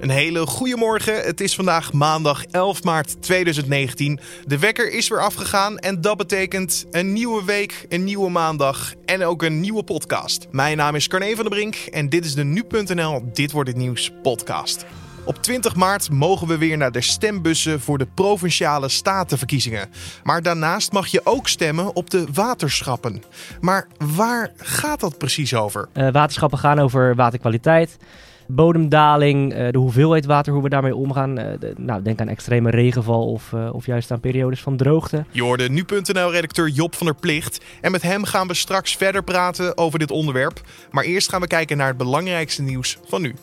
Een hele goede morgen. Het is vandaag maandag 11 maart 2019. De wekker is weer afgegaan en dat betekent een nieuwe week, een nieuwe maandag en ook een nieuwe podcast. Mijn naam is Carne van der Brink en dit is de nu.nl Dit wordt het nieuws podcast. Op 20 maart mogen we weer naar de stembussen voor de provinciale statenverkiezingen. Maar daarnaast mag je ook stemmen op de waterschappen. Maar waar gaat dat precies over? Uh, waterschappen gaan over waterkwaliteit bodemdaling, eh, de hoeveelheid water, hoe we daarmee omgaan. Eh, nou, denk aan extreme regenval of, eh, of juist aan periodes van droogte. Je hoorde nu.nl-redacteur Job van der Plicht. En met hem gaan we straks verder praten over dit onderwerp. Maar eerst gaan we kijken naar het belangrijkste nieuws van nu.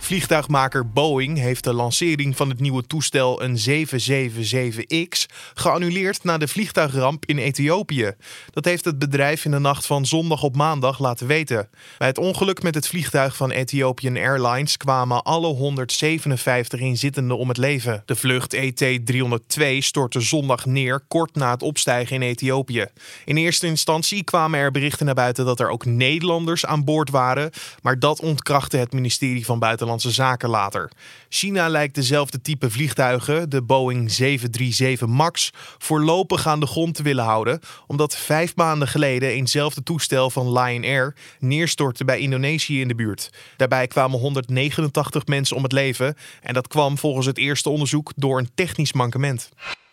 Vliegtuigmaker Boeing heeft de lancering van het nieuwe toestel een 777X geannuleerd na de vliegtuigramp in Ethiopië. Dat heeft het bedrijf in de nacht van zondag op maandag laten weten. Bij het ongeluk met het vliegtuig van Ethiopian Airlines kwamen alle 157 inzittenden om het leven. De vlucht ET-302 stortte zondag neer kort na het opstijgen in Ethiopië. In eerste instantie kwamen er berichten naar buiten dat er ook Nederlanders aan boord waren, maar dat ontkrachtte het ministerie van Buitenlandse Zaken later. China lijkt dezelfde type vliegtuigen, de Boeing 737 MAX, voorlopig aan de grond te willen houden, omdat vijf maanden geleden eenzelfde toestel van Lion Air neerstortte bij Indonesië in de buurt. Daarbij kwamen 189 mensen om het leven en dat kwam volgens het eerste onderzoek door een technisch mankement.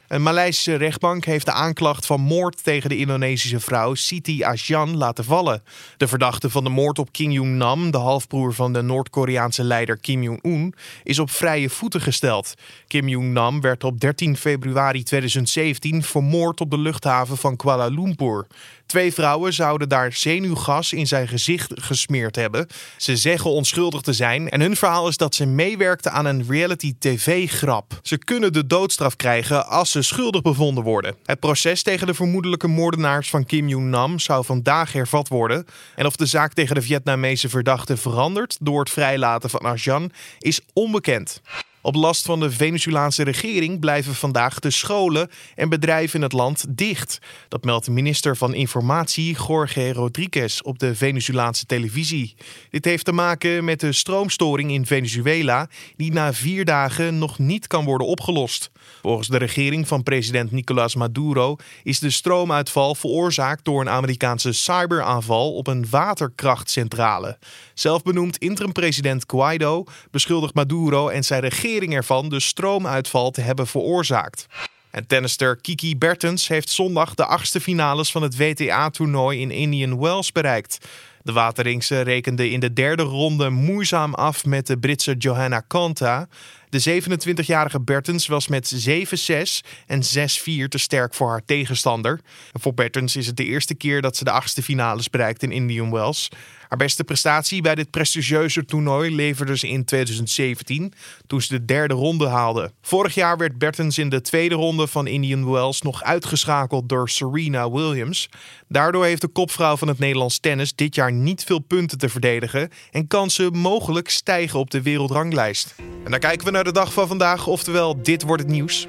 Een Maleisische rechtbank heeft de aanklacht van moord tegen de Indonesische vrouw Siti Asjan laten vallen. De verdachte van de moord op Kim Jong-nam, de halfbroer van de Noord-Koreaanse leider Kim Jong-un, is op vrije voeten gesteld. Kim Jong-nam werd op 13 februari 2017 vermoord op de luchthaven van Kuala Lumpur. Twee vrouwen zouden daar zenuwgas in zijn gezicht gesmeerd hebben. Ze zeggen onschuldig te zijn en hun verhaal is dat ze meewerkten aan een reality tv-grap. Ze kunnen de doodstraf krijgen als ze schuldig bevonden worden. Het proces tegen de vermoedelijke moordenaars van Kim Jong-nam zou vandaag hervat worden. En of de zaak tegen de Vietnamese verdachte verandert door het vrijlaten van Arjan is onbekend. Op last van de Venezolaanse regering blijven vandaag de scholen en bedrijven in het land dicht. Dat meldt minister van Informatie Jorge Rodriguez op de Venezolaanse televisie. Dit heeft te maken met de stroomstoring in Venezuela, die na vier dagen nog niet kan worden opgelost. Volgens de regering van president Nicolás Maduro is de stroomuitval veroorzaakt door een Amerikaanse cyberaanval op een waterkrachtcentrale. Zelfbenoemd interim-president Guaido beschuldigt Maduro en zijn regering ervan de stroomuitval te hebben veroorzaakt. En tennister Kiki Bertens heeft zondag de achtste finales van het WTA-toernooi in Indian Wells bereikt. De Wateringse rekende in de derde ronde moeizaam af met de Britse Johanna Konta. De 27-jarige Bertens was met 7-6 en 6-4 te sterk voor haar tegenstander. voor Bertens is het de eerste keer dat ze de achtste finales bereikt in Indian Wells. Haar beste prestatie bij dit prestigieuze toernooi leverde ze in 2017, toen ze de derde ronde haalde. Vorig jaar werd Bertens in de tweede ronde van Indian Wells nog uitgeschakeld door Serena Williams. Daardoor heeft de kopvrouw van het Nederlands tennis dit jaar niet veel punten te verdedigen en kan ze mogelijk stijgen op de wereldranglijst. En dan kijken we naar de dag van vandaag, oftewel dit wordt het nieuws.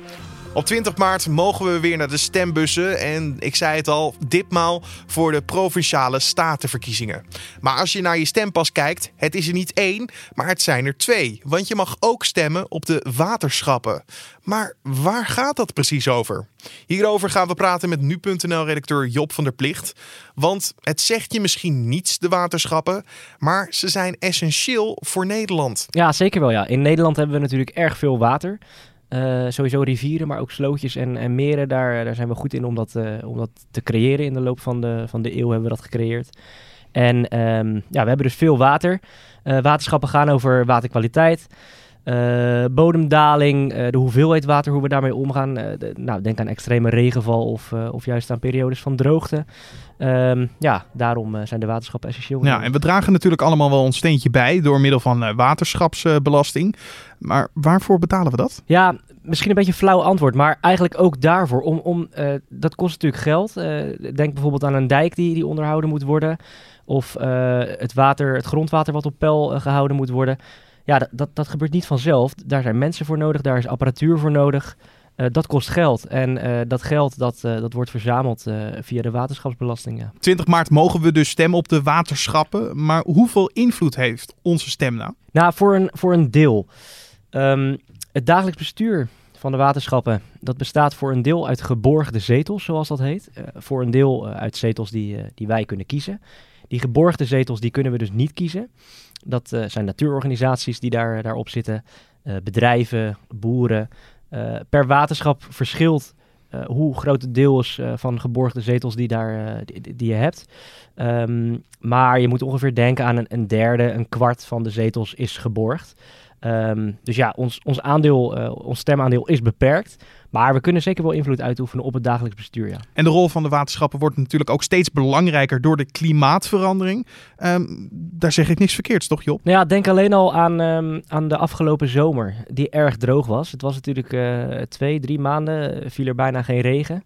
Op 20 maart mogen we weer naar de stembussen. En ik zei het al, ditmaal voor de provinciale statenverkiezingen. Maar als je naar je stempas kijkt, het is er niet één, maar het zijn er twee. Want je mag ook stemmen op de waterschappen. Maar waar gaat dat precies over? Hierover gaan we praten met nu.nl-redacteur Job van der Plicht. Want het zegt je misschien niets, de waterschappen, maar ze zijn essentieel voor Nederland. Ja, zeker wel. Ja. In Nederland hebben we natuurlijk erg veel water. Uh, sowieso rivieren, maar ook slootjes en, en meren. Daar, daar zijn we goed in om dat, uh, om dat te creëren. In de loop van de, van de eeuw hebben we dat gecreëerd. En um, ja, we hebben dus veel water. Uh, waterschappen gaan over waterkwaliteit. Bodemdaling, de hoeveelheid water, hoe we daarmee omgaan. De, nou, denk aan extreme regenval of, of juist aan periodes van droogte. Um, ja, daarom zijn de waterschappen essentieel. Ja, en we dragen natuurlijk allemaal wel ons steentje bij door middel van waterschapsbelasting. Maar waarvoor betalen we dat? Ja, misschien een beetje een flauw antwoord, maar eigenlijk ook daarvoor. Om, om, dat kost natuurlijk geld. denk bijvoorbeeld aan een dijk die, die onderhouden moet worden. Of het, water, het grondwater wat op peil gehouden moet worden. Ja, dat, dat, dat, gebeurt niet vanzelf. Daar zijn mensen voor nodig, daar is apparatuur voor nodig. Dat kost geld. En dat geld dat, dat wordt verzameld via de waterschapsbelasting. Ja. 20 maart mogen we dus stemmen op de waterschappen. Maar hoeveel invloed heeft onze stem nou? Nou, voor een, voor een deel. Ehm, het dagelijks bestuur van de waterschappen, dat bestaat voor een deel uit geborgde zetels, zoals dat heet. Uh, voor een deel uh, uit zetels die, uh, die wij kunnen kiezen. Die geborgde zetels, die kunnen we dus niet kiezen. Dat zijn natuurorganisaties die daar, daarop zitten, bedrijven, boeren. per waterschap verschilt hoe groot het deel is van geborgde zetels die, daar, die, je hebt. Um, maar je moet ongeveer denken aan een, een derde, een kwart van de zetels is geborgd. Um, dus ja, ons, ons, aandeel, uh, ons stemaandeel is beperkt. Maar we kunnen zeker wel invloed uitoefenen op het dagelijks bestuur. Ja. En de rol van de waterschappen wordt natuurlijk ook steeds belangrijker door de klimaatverandering. Um, daar zeg ik niks verkeerds, toch Job? Nou ja, denk alleen al aan, um, aan de afgelopen zomer, die erg droog was. Het was natuurlijk uh, twee, drie maanden, viel er bijna geen regen.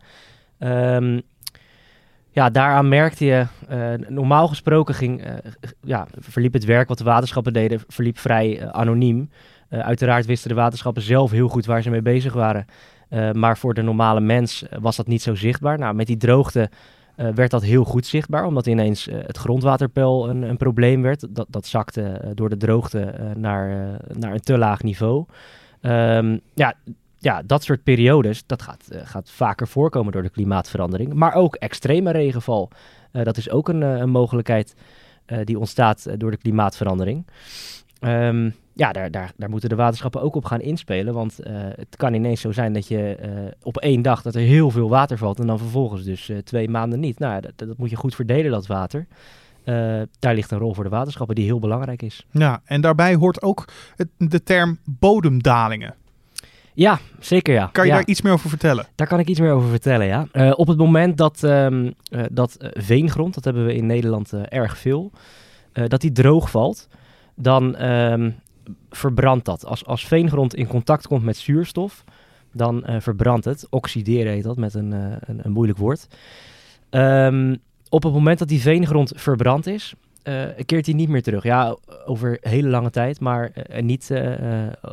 Um, ja, daaraan merkte je, uh, normaal gesproken ging, uh, ja, verliep het werk wat de waterschappen deden, verliep vrij uh, anoniem. uiteraard wisten de waterschappen zelf heel goed waar ze mee bezig waren. maar voor de normale mens was dat niet zo zichtbaar. Nou, met die droogte werd dat heel goed zichtbaar, omdat ineens het grondwaterpeil een, een, probleem werd. Dat, dat zakte door de droogte naar, naar een te laag niveau. Um, ja, ja, dat soort periodes, dat gaat, uh, gaat vaker voorkomen door de klimaatverandering. Maar ook extreme regenval. Uh, dat is ook een, uh, een mogelijkheid die ontstaat door de klimaatverandering. Um, ja, daar, daar, daar moeten de waterschappen ook op gaan inspelen. Want het kan ineens zo zijn dat je op één dag dat er heel veel water valt en dan vervolgens dus twee maanden niet. Nou, dat, dat moet je goed verdelen, dat water. daar ligt een rol voor de waterschappen die heel belangrijk is. Ja, en daarbij hoort ook de term bodemdalingen. Ja, zeker ja. Kan je ja. daar iets meer over vertellen? Daar kan ik iets meer over vertellen, ja. Uh, op het moment dat, um, uh, dat uh, veengrond, dat hebben we in Nederland erg veel, dat die droog valt, dan um, verbrandt dat. Als, als veengrond in contact komt met zuurstof, dan verbrandt het. Oxideren heet dat, met een, een, een moeilijk woord. Um, op het moment dat die veengrond verbrand is, uh, keert hij niet meer terug. Ja, over hele lange tijd, maar uh, niet uh,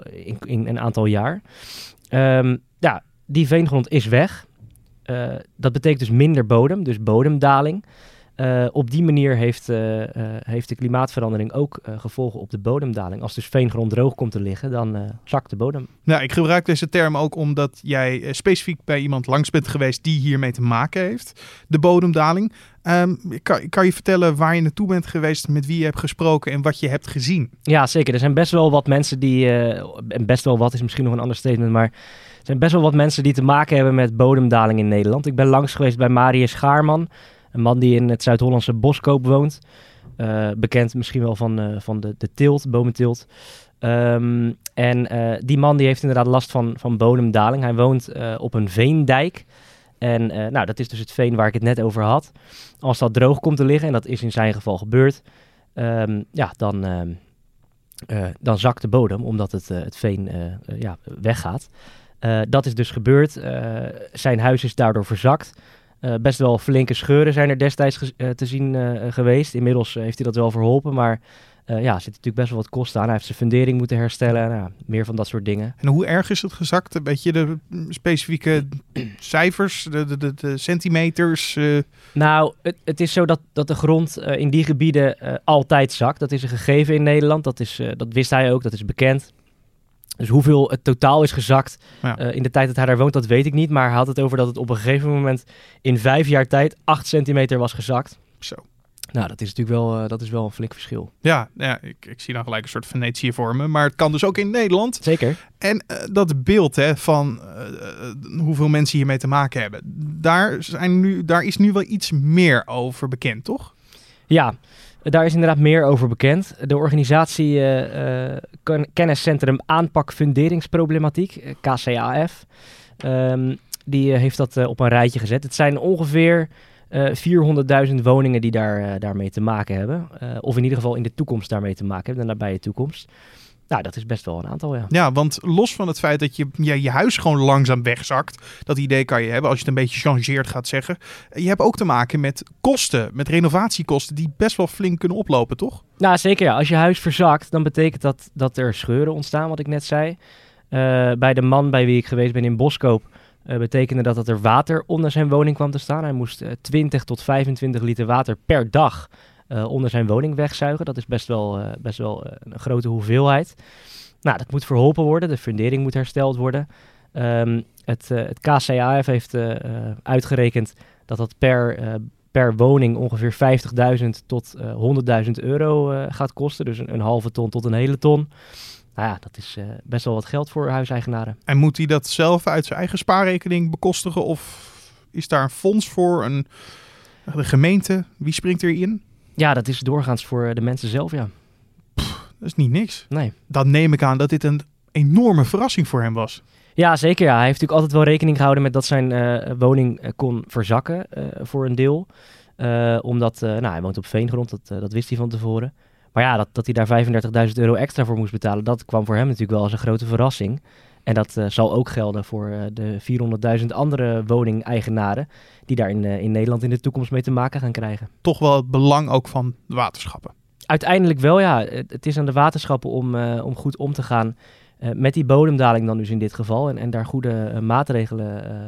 in, in, een aantal jaar. Um, ja, die veengrond is weg. dat betekent dus minder bodem, dus bodemdaling. Uh, op die manier heeft, uh, uh, heeft de klimaatverandering ook gevolgen op de bodemdaling. Als dus veengrond droog komt te liggen, dan zakt de bodem. Nou, ik gebruik deze term ook omdat jij specifiek bij iemand langs bent geweest die hiermee te maken heeft. De bodemdaling. Um, kan, kan je vertellen waar je naartoe bent geweest, met wie je hebt gesproken en wat je hebt gezien? Ja, zeker. Er zijn best wel wat mensen die, en best wel wat is misschien nog een ander statement, maar er zijn best wel wat mensen die te maken hebben met bodemdaling in Nederland. Ik ben langs geweest bij Marius Schaarman. Een man die in het Zuid-Hollandse Boskoop woont. Uh, bekend misschien wel van, uh, van de, de tilt. Um, en uh, die man die heeft inderdaad last van, van bodemdaling. Hij woont op een veendijk. En nou, dat is dus het veen waar ik het net over had. Als dat droog komt te liggen, en dat is in zijn geval gebeurd, um, ja, dan, dan zakt de bodem, omdat het, het veen ja, weggaat. dat is dus gebeurd. zijn huis is daardoor verzakt. Uh, best wel flinke scheuren zijn er destijds uh, te zien uh, geweest. Inmiddels heeft hij dat wel verholpen, maar ja, er zit natuurlijk best wel wat kosten aan. Hij heeft zijn fundering moeten herstellen, nou, meer van dat soort dingen. En hoe erg is het gezakt? Een beetje de specifieke cijfers, de, de, de, de centimeters? Nou, het, het, is zo dat, dat de grond in die gebieden altijd zakt. Dat is een gegeven in Nederland, dat, is, dat wist hij ook, dat is bekend. Dus hoeveel het totaal is gezakt ja. uh, in de tijd dat hij daar woont, dat weet ik niet. Maar hij had het over dat het op een gegeven moment in vijf jaar tijd 8 centimeter was gezakt. Zo. Nou, dat is natuurlijk wel, uh, dat is wel een flink verschil. Ja, ja ik, ik zie dan gelijk een soort Venetië vormen. Maar het kan dus ook in Nederland. Zeker. En uh, dat beeld hè, van hoeveel mensen hiermee te maken hebben. Daar, zijn nu, daar is nu wel iets meer over bekend, toch? Ja, daar is inderdaad meer over bekend. De organisatie uh, uh, Kenniscentrum Aanpak Funderingsproblematiek, KCAF, um, die heeft dat op een rijtje gezet. Het zijn ongeveer 400.000 woningen die daar, daarmee te maken hebben. of in ieder geval in de toekomst daarmee te maken hebben, de nabije toekomst. Nou, dat is best wel een aantal, ja. Ja, want los van het feit dat je je, je huis gewoon langzaam wegzakt, dat idee kan je hebben als je het een beetje changeert gaat zeggen. Je hebt ook te maken met kosten, met renovatiekosten die best wel flink kunnen oplopen, toch? Nou, zeker ja. Als je huis verzakt, dan betekent dat dat er scheuren ontstaan, wat ik net zei. Uh, bij de man bij wie ik geweest ben in Boskoop, uh, betekende dat dat er water onder zijn woning kwam te staan. Hij moest uh, 20 tot 25 liter water per dag onder zijn woning wegzuigen. Dat is best wel, uh, best wel uh, een grote hoeveelheid. Nou, dat moet verholpen worden. De fundering moet hersteld worden. Ehm, het, uh, het KCAF heeft uh, uitgerekend dat dat per, per woning ongeveer 50.000 tot 100.000 euro gaat kosten. Dus een, een, halve ton tot een hele ton. Nou ja, dat is best wel wat geld voor huiseigenaren. En moet hij dat zelf uit zijn eigen spaarrekening bekostigen? Of is daar een fonds voor? Een, de gemeente? Wie springt erin? Ja, dat is doorgaans voor de mensen zelf, ja. Dat is niet niks. Nee. Dan neem ik aan dat dit een enorme verrassing voor hem was. Ja, zeker. Ja. Hij heeft natuurlijk altijd wel rekening gehouden met dat zijn uh, woning uh, kon verzakken uh, voor een deel. omdat, nou, hij woont op veengrond, dat, dat wist hij van tevoren. Maar ja, dat, dat hij daar 35.000 euro extra voor moest betalen, dat kwam voor hem natuurlijk wel als een grote verrassing. En dat zal ook gelden voor de 400.000 andere woningeigenaren die daar in, in Nederland in de toekomst mee te maken gaan krijgen. Toch wel het belang ook van de waterschappen. Uiteindelijk wel, ja. Het, is aan de waterschappen om, om goed om te gaan uh, met die bodemdaling dan dus in dit geval. En, en daar goede uh, maatregelen uh,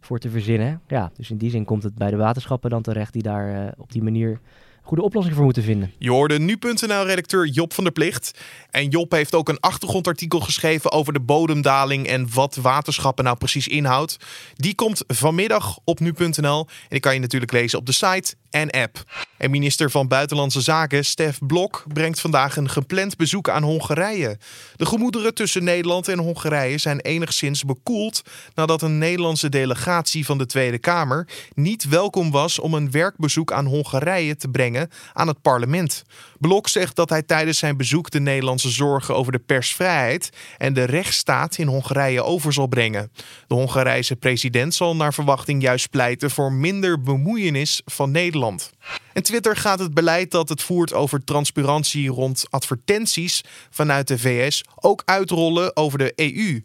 voor te verzinnen. Ja, dus in die zin komt het bij de waterschappen dan terecht die daar op die manier goede oplossing voor moeten vinden. Je hoorde nu.nl-redacteur Job van der Plicht. En Job heeft ook een achtergrondartikel geschreven over de bodemdaling en wat waterschappen nou precies inhoudt. Die komt vanmiddag op nu.nl en die kan je natuurlijk lezen op de site en app. En minister van Buitenlandse Zaken Stef Blok brengt vandaag een gepland bezoek aan Hongarije. De gemoederen tussen Nederland en Hongarije zijn enigszins bekoeld nadat een Nederlandse delegatie van de Tweede Kamer niet welkom was om een werkbezoek aan Hongarije te brengen aan het parlement. Blok zegt dat hij tijdens zijn bezoek de Nederlandse zorgen over de persvrijheid en de rechtsstaat in Hongarije over zal brengen. De Hongarijse president zal naar verwachting juist pleiten voor minder bemoeienis van Nederland. En Twitter gaat het beleid dat het voert over transparantie rond advertenties vanuit de VS ook uitrollen over de EU.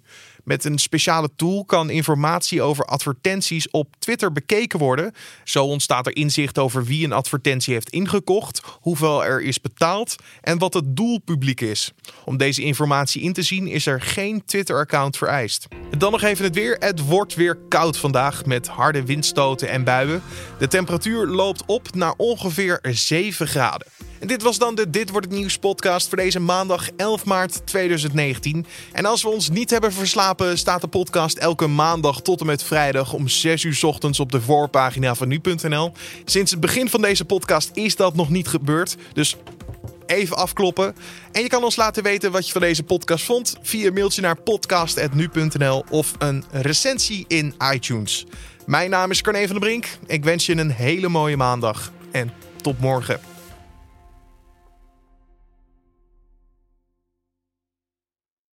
Met een speciale tool kan informatie over advertenties op Twitter bekeken worden. Zo ontstaat er inzicht over wie een advertentie heeft ingekocht, hoeveel er is betaald en wat het doelpubliek is. Om deze informatie in te zien is er geen Twitter-account vereist. Dan nog even het weer. Het wordt weer koud vandaag met harde windstoten en buien. De temperatuur loopt op naar ongeveer 7 graden. En dit was dan de Dit wordt het nieuws podcast voor deze maandag 11 maart 2019. En als we ons niet hebben verslapen, staat de podcast elke maandag tot en met vrijdag om 6 uur ochtends op de voorpagina van nu.nl. Sinds het begin van deze podcast is dat nog niet gebeurd. Dus even afkloppen. En je kan ons laten weten wat je van deze podcast vond via mailtje naar podcast.nu.nl of een recensie in iTunes. Mijn naam is Carne van der Brink. Ik wens je een hele mooie maandag en tot morgen.